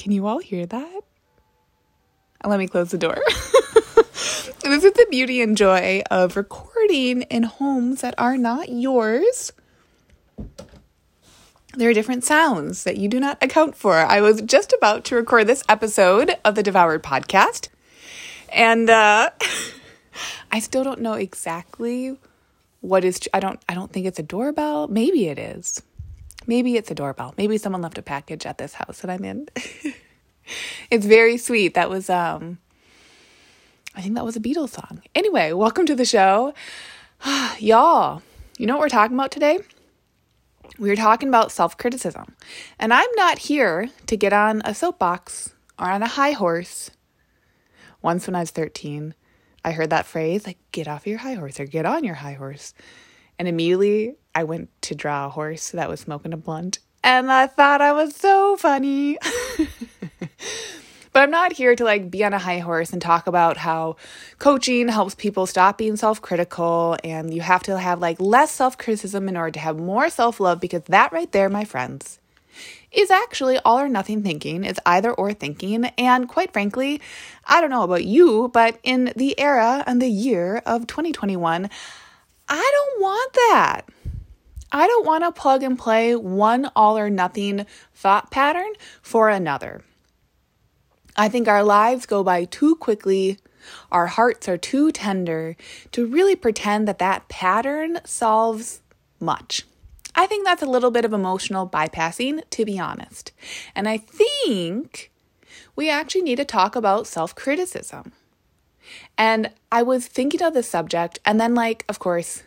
Can you all hear that? Let me close the door. this is the beauty and joy of recording in homes that are not yours. There are different sounds that you do not account for. I was just about to record this episode of the Devoured podcast, and uh, I still don't know exactly what is. I don't. I don't think it's a doorbell. Maybe it is. Maybe it's a doorbell. Maybe someone left a package at this house that I'm in. it's very sweet. That was um I think that was a Beatles song. Anyway, welcome to the show. Y'all, you know what we're talking about today? We're talking about self-criticism. And I'm not here to get on a soapbox or on a high horse. Once when I was 13, I heard that phrase like get off your high horse or get on your high horse. And immediately I went to draw a horse that was smoking a blunt. And I thought I was so funny. but I'm not here to like be on a high horse and talk about how coaching helps people stop being self-critical and you have to have like less self-criticism in order to have more self-love because that right there, my friends, is actually all or nothing thinking. It's either or thinking. And quite frankly, I don't know about you, but in the era and the year of 2021, I don't want that. I don't want to plug and play one all or nothing thought pattern for another. I think our lives go by too quickly. Our hearts are too tender to really pretend that that pattern solves much. I think that's a little bit of emotional bypassing, to be honest. And I think we actually need to talk about self criticism. And I was thinking of the subject, and then, like, of course,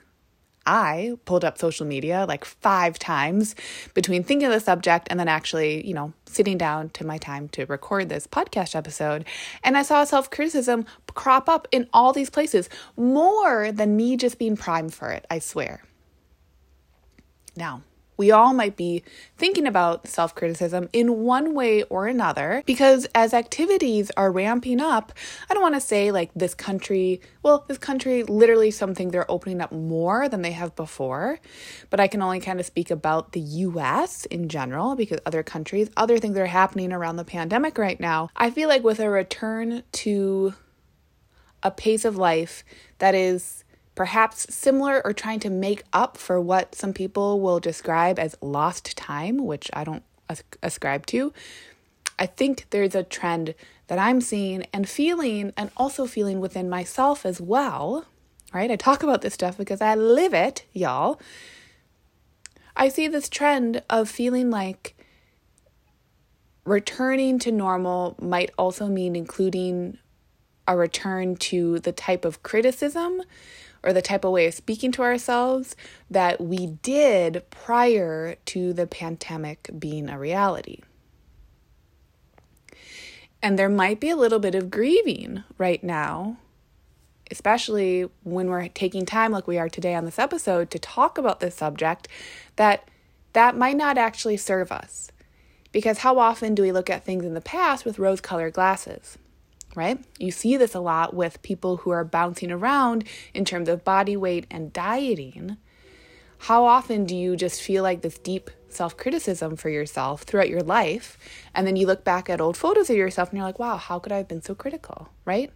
I pulled up social media like five times between thinking of the subject and then actually, you know, sitting down to my time to record this podcast episode. And I saw self criticism crop up in all these places more than me just being primed for it, I swear. Now, we all might be thinking about self criticism in one way or another because as activities are ramping up, I don't want to say like this country, well, this country literally something they're opening up more than they have before, but I can only kind of speak about the US in general because other countries, other things are happening around the pandemic right now. I feel like with a return to a pace of life that is perhaps similar or trying to make up for what some people will describe as lost time, which I don't ascribe to. I think there's a trend that I'm seeing and feeling, and also feeling within myself as well. Right? I talk about this stuff because I live it, y'all. I see this trend of feeling like returning to normal might also mean including a return to the type of criticism or the type of way of speaking to ourselves that we did prior to the pandemic being a reality. And there might be a little bit of grieving right now, especially when we're taking time like we are today on this episode to talk about this subject that that might not actually serve us. Because how often do we look at things in the past with rose colored glasses? Right? You see this a lot with people who are bouncing around in terms of body weight and dieting. How often do you just feel like this deep self criticism for yourself throughout your life? And then you look back at old photos of yourself and you're like, wow, how could I have been so critical, right?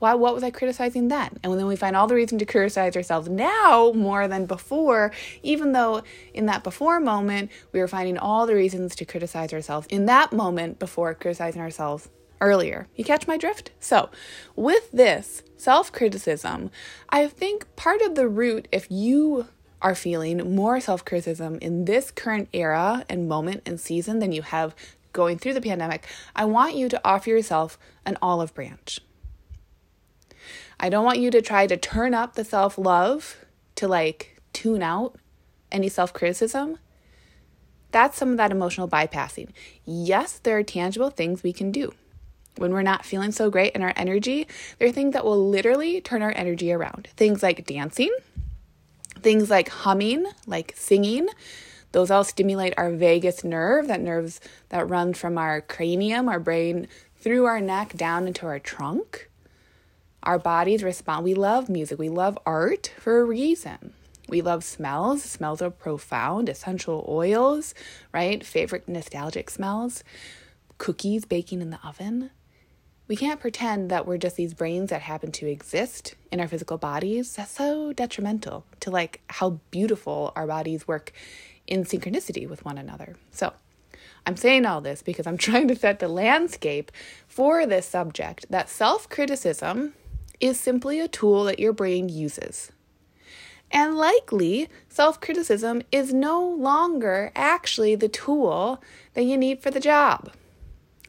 Why, what was I criticizing then? And then we find all the reason to criticize ourselves now more than before, even though in that before moment, we were finding all the reasons to criticize ourselves in that moment before criticizing ourselves earlier. You catch my drift? So, with this self criticism, I think part of the root, if you are feeling more self criticism in this current era and moment and season than you have going through the pandemic, I want you to offer yourself an olive branch. I don't want you to try to turn up the self love to like tune out any self criticism. That's some of that emotional bypassing. Yes, there are tangible things we can do. When we're not feeling so great in our energy, there are things that will literally turn our energy around. Things like dancing, things like humming, like singing. Those all stimulate our vagus nerve, that nerves that run from our cranium, our brain, through our neck down into our trunk. Our bodies respond. We love music. We love art for a reason. We love smells. Smells are profound. Essential oils, right? Favorite nostalgic smells. Cookies baking in the oven. We can't pretend that we're just these brains that happen to exist in our physical bodies. That's so detrimental to like how beautiful our bodies work in synchronicity with one another. So, I'm saying all this because I'm trying to set the landscape for this subject that self criticism is simply a tool that your brain uses. And likely, self criticism is no longer actually the tool that you need for the job.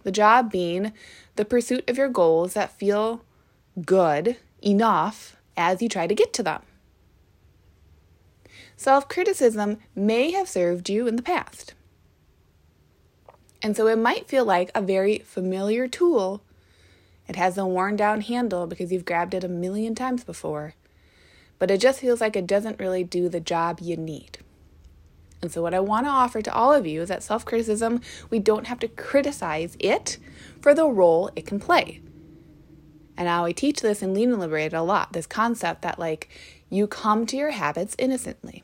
The job being the pursuit of your goals that feel good enough as you try to get to them. Self criticism may have served you in the past. And so it might feel like a very familiar tool. It has a worn down handle because you've grabbed it a million times before, but it just feels like it doesn't really do the job you need. And so, what I want to offer to all of you is that self criticism, we don't have to criticize it for the role it can play. And now I teach this in Lean and Liberated a lot this concept that, like, you come to your habits innocently,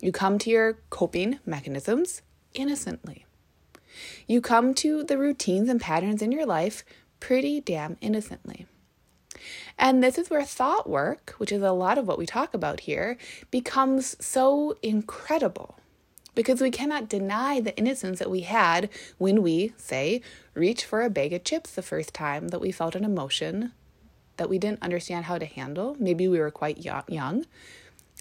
you come to your coping mechanisms innocently. You come to the routines and patterns in your life pretty damn innocently. And this is where thought work, which is a lot of what we talk about here, becomes so incredible because we cannot deny the innocence that we had when we, say, reach for a bag of chips the first time that we felt an emotion that we didn't understand how to handle. Maybe we were quite young.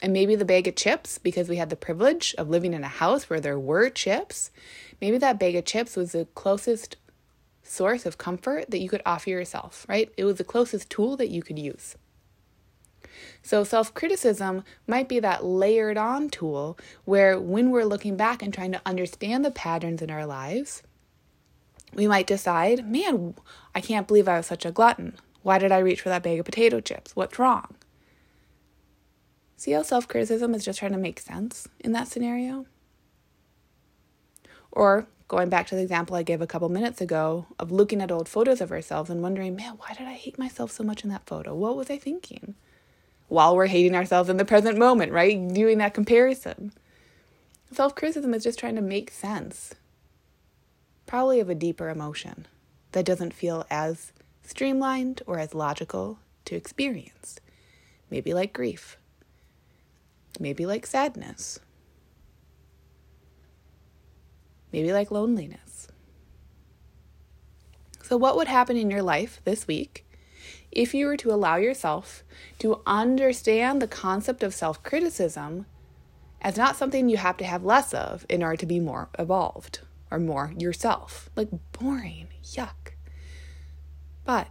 And maybe the bag of chips, because we had the privilege of living in a house where there were chips, maybe that bag of chips was the closest source of comfort that you could offer yourself, right? It was the closest tool that you could use. So, self criticism might be that layered on tool where, when we're looking back and trying to understand the patterns in our lives, we might decide, man, I can't believe I was such a glutton. Why did I reach for that bag of potato chips? What's wrong? See how self criticism is just trying to make sense in that scenario? Or going back to the example I gave a couple minutes ago of looking at old photos of ourselves and wondering, man, why did I hate myself so much in that photo? What was I thinking? While we're hating ourselves in the present moment, right? Doing that comparison. Self criticism is just trying to make sense, probably of a deeper emotion that doesn't feel as streamlined or as logical to experience. Maybe like grief, maybe like sadness maybe like loneliness. So, what would happen in your life this week if you were to allow yourself to understand the concept of self criticism as not something you have to have less of in order to be more evolved or more yourself? Like boring, yuck. But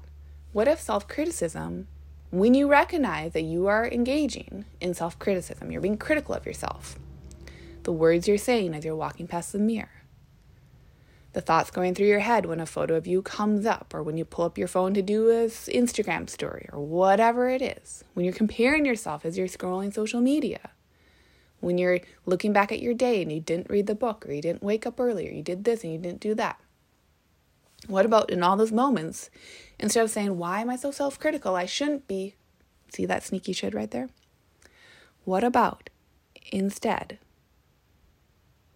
what if self criticism, when you recognize that you are engaging in self criticism, you're being critical of yourself, the words you're saying as you're walking past the mirror, the thoughts going through your head when a photo of you comes up, or when you pull up your phone to do an Instagram story, or whatever it is, when you're comparing yourself as you're scrolling social media, when you're looking back at your day and you didn't read the book, or you didn't wake up earlier, you did this and you didn't do that. What about in all those moments, instead of saying, Why am I so self critical? I shouldn't be. See that sneaky should right there? What about instead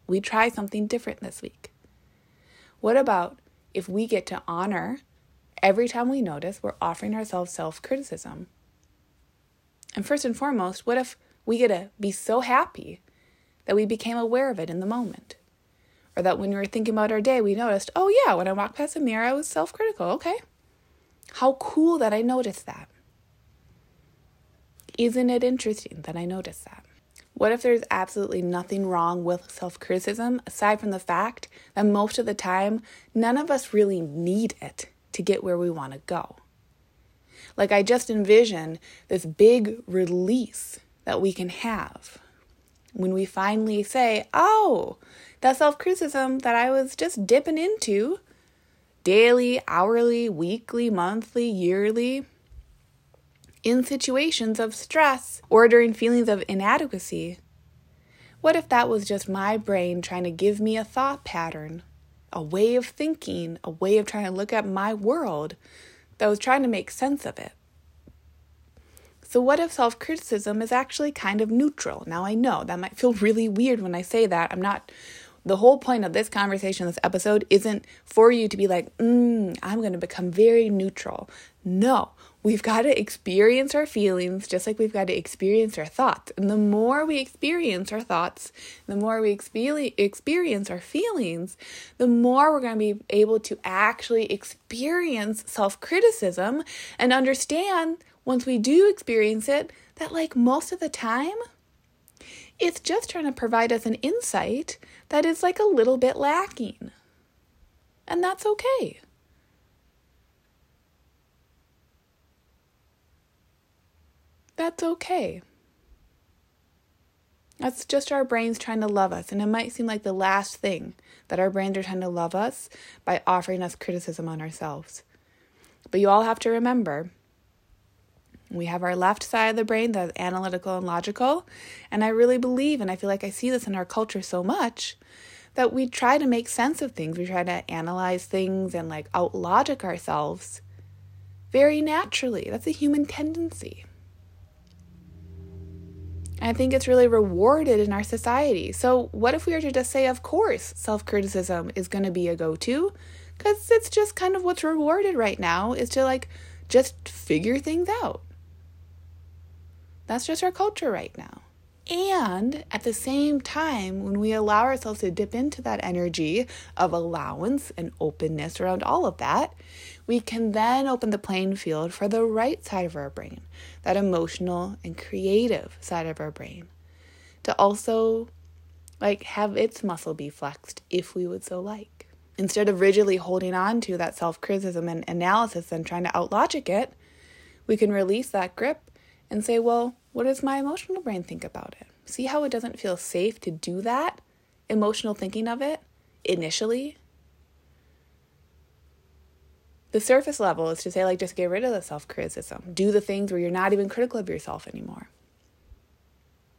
we try something different this week? What about if we get to honor every time we notice we're offering ourselves self criticism? And first and foremost, what if we get to be so happy that we became aware of it in the moment? Or that when we were thinking about our day, we noticed, oh, yeah, when I walked past a mirror, I was self critical. Okay. How cool that I noticed that. Isn't it interesting that I noticed that? What if there's absolutely nothing wrong with self criticism aside from the fact that most of the time, none of us really need it to get where we want to go? Like, I just envision this big release that we can have when we finally say, Oh, That self criticism that I was just dipping into daily, hourly, weekly, monthly, yearly, in situations of stress or during feelings of inadequacy. What if that was just my brain trying to give me a thought pattern, a way of thinking, a way of trying to look at my world that was trying to make sense of it? So, what if self criticism is actually kind of neutral? Now, I know that might feel really weird when I say that. I'm not, the whole point of this conversation, this episode, isn't for you to be like, mm, I'm going to become very neutral. No, we've got to experience our feelings just like we've got to experience our thoughts. And the more we experience our thoughts, the more we experience our feelings, the more we're going to be able to actually experience self criticism and understand once we do experience it, that like most of the time, it's just trying to provide us an insight that is like a little bit lacking. And that's okay. That's okay. That's just our brains trying to love us. And it might seem like the last thing that our brains are trying to love us by offering us criticism on ourselves. But you all have to remember we have our left side of the brain that's analytical and logical. And I really believe, and I feel like I see this in our culture so much, that we try to make sense of things. We try to analyze things and like out logic ourselves very naturally. That's a human tendency. I think it's really rewarded in our society. So, what if we were to just say, of course, self criticism is going to be a go to? Because it's just kind of what's rewarded right now is to like just figure things out. That's just our culture right now. And at the same time, when we allow ourselves to dip into that energy of allowance and openness around all of that, we can then open the playing field for the right side of our brain, that emotional and creative side of our brain, to also like have its muscle be flexed if we would so like. Instead of rigidly holding on to that self criticism and analysis and trying to outlogic it, we can release that grip and say, well, what does my emotional brain think about it? See how it doesn't feel safe to do that emotional thinking of it initially? The surface level is to say, like, just get rid of the self criticism. Do the things where you're not even critical of yourself anymore.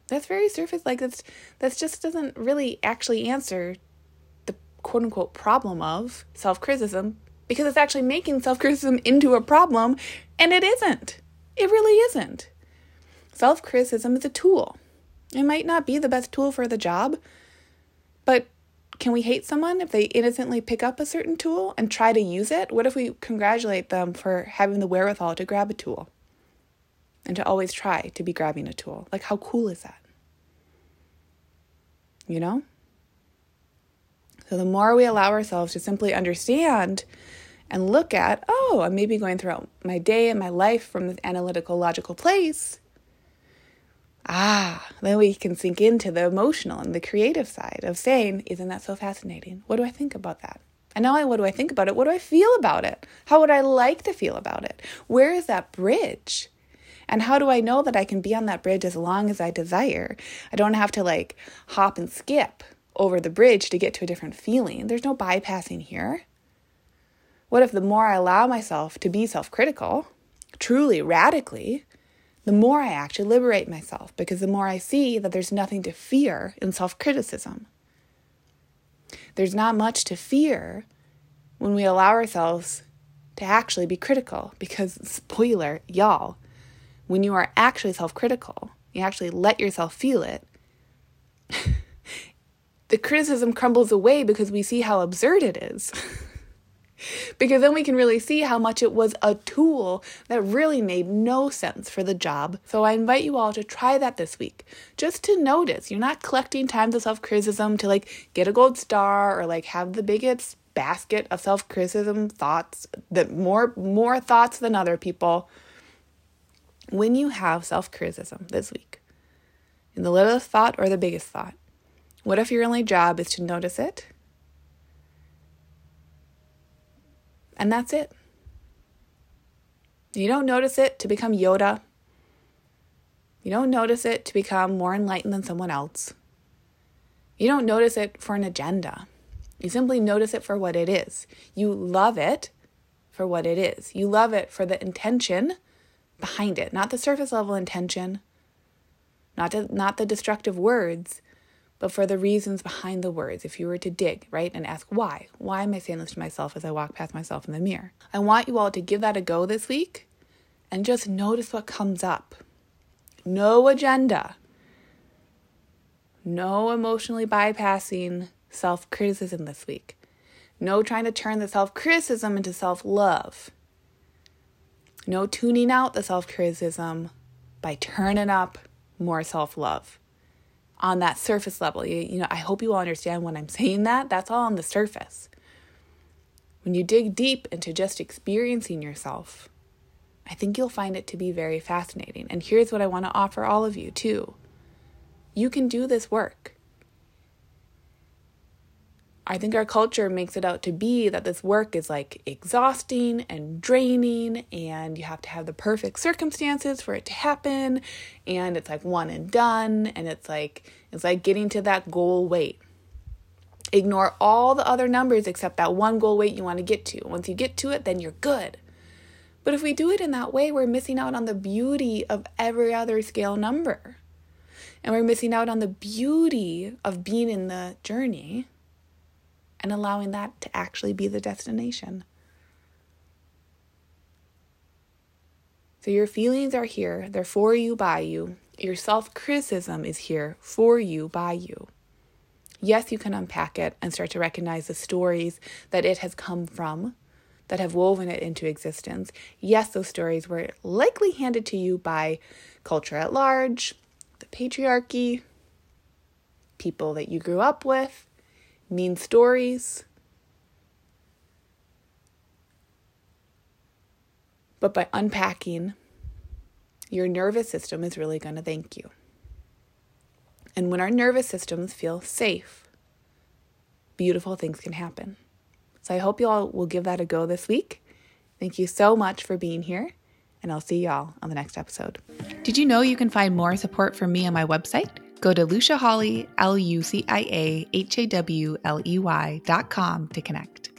That's very surface, like, that's, that's just doesn't really actually answer the quote unquote problem of self criticism because it's actually making self criticism into a problem, and it isn't. It really isn't. Self criticism is a tool. It might not be the best tool for the job, but can we hate someone if they innocently pick up a certain tool and try to use it? What if we congratulate them for having the wherewithal to grab a tool and to always try to be grabbing a tool? Like, how cool is that? You know? So, the more we allow ourselves to simply understand and look at, oh, I'm maybe going throughout my day and my life from this analytical, logical place, Ah, then we can sink into the emotional and the creative side of saying, Isn't that so fascinating? What do I think about that? And not only what do I think about it, what do I feel about it? How would I like to feel about it? Where is that bridge? And how do I know that I can be on that bridge as long as I desire? I don't have to like hop and skip over the bridge to get to a different feeling. There's no bypassing here. What if the more I allow myself to be self critical, truly, radically, the more I actually liberate myself because the more I see that there's nothing to fear in self criticism. There's not much to fear when we allow ourselves to actually be critical because, spoiler, y'all, when you are actually self critical, you actually let yourself feel it. the criticism crumbles away because we see how absurd it is. because then we can really see how much it was a tool that really made no sense for the job. So I invite you all to try that this week. Just to notice you're not collecting times of self criticism to like get a gold star or like have the biggest basket of self criticism thoughts that more more thoughts than other people. When you have self criticism this week, in the littlest thought or the biggest thought, what if your only job is to notice it And that's it. You don't notice it to become Yoda. You don't notice it to become more enlightened than someone else. You don't notice it for an agenda. You simply notice it for what it is. You love it for what it is. You love it for the intention behind it, not the surface level intention, not to, not the destructive words, but for the reasons behind the words. If you were to dig, right, and ask why, why am I saying this to myself as I walk past myself in the mirror? I want you all to give that a go this week and just notice what comes up. No agenda. No emotionally bypassing self criticism this week. No trying to turn the self criticism into self love. No tuning out the self criticism by turning up more self love on that surface level. You, you know, I hope you all understand when I'm saying that. That's all on the surface. When you dig deep into just experiencing yourself, I think you'll find it to be very fascinating. And here's what I want to offer all of you, too. You can do this work. I think our culture makes it out to be that this work is like exhausting and draining, and you have to have the perfect circumstances for it to happen, and it's like one and done, and it's like it's like getting to that goal weight. Ignore all the other numbers except that one goal weight you want to get to. Once you get to it, then you're good. But if we do it in that way, we're missing out on the beauty of every other scale number. And we're missing out on the beauty of being in the journey and allowing that to actually be the destination. So your feelings are here, they're for you, by you. Your self criticism is here for you, by you. Yes, you can unpack it and start to recognize the stories that it has come from that have woven it into existence. Yes, those stories were likely handed to you by culture at large, the patriarchy, people that you grew up with, mean stories. But by unpacking, your nervous system is really going to thank you. And when our nervous systems feel safe, beautiful things can happen. So I hope you all will give that a go this week. Thank you so much for being here, and I'll see y'all on the next episode. Did you know you can find more support from me on my website? Go to Lucia Hawley, L U C I A H A W L E Y dot com to connect.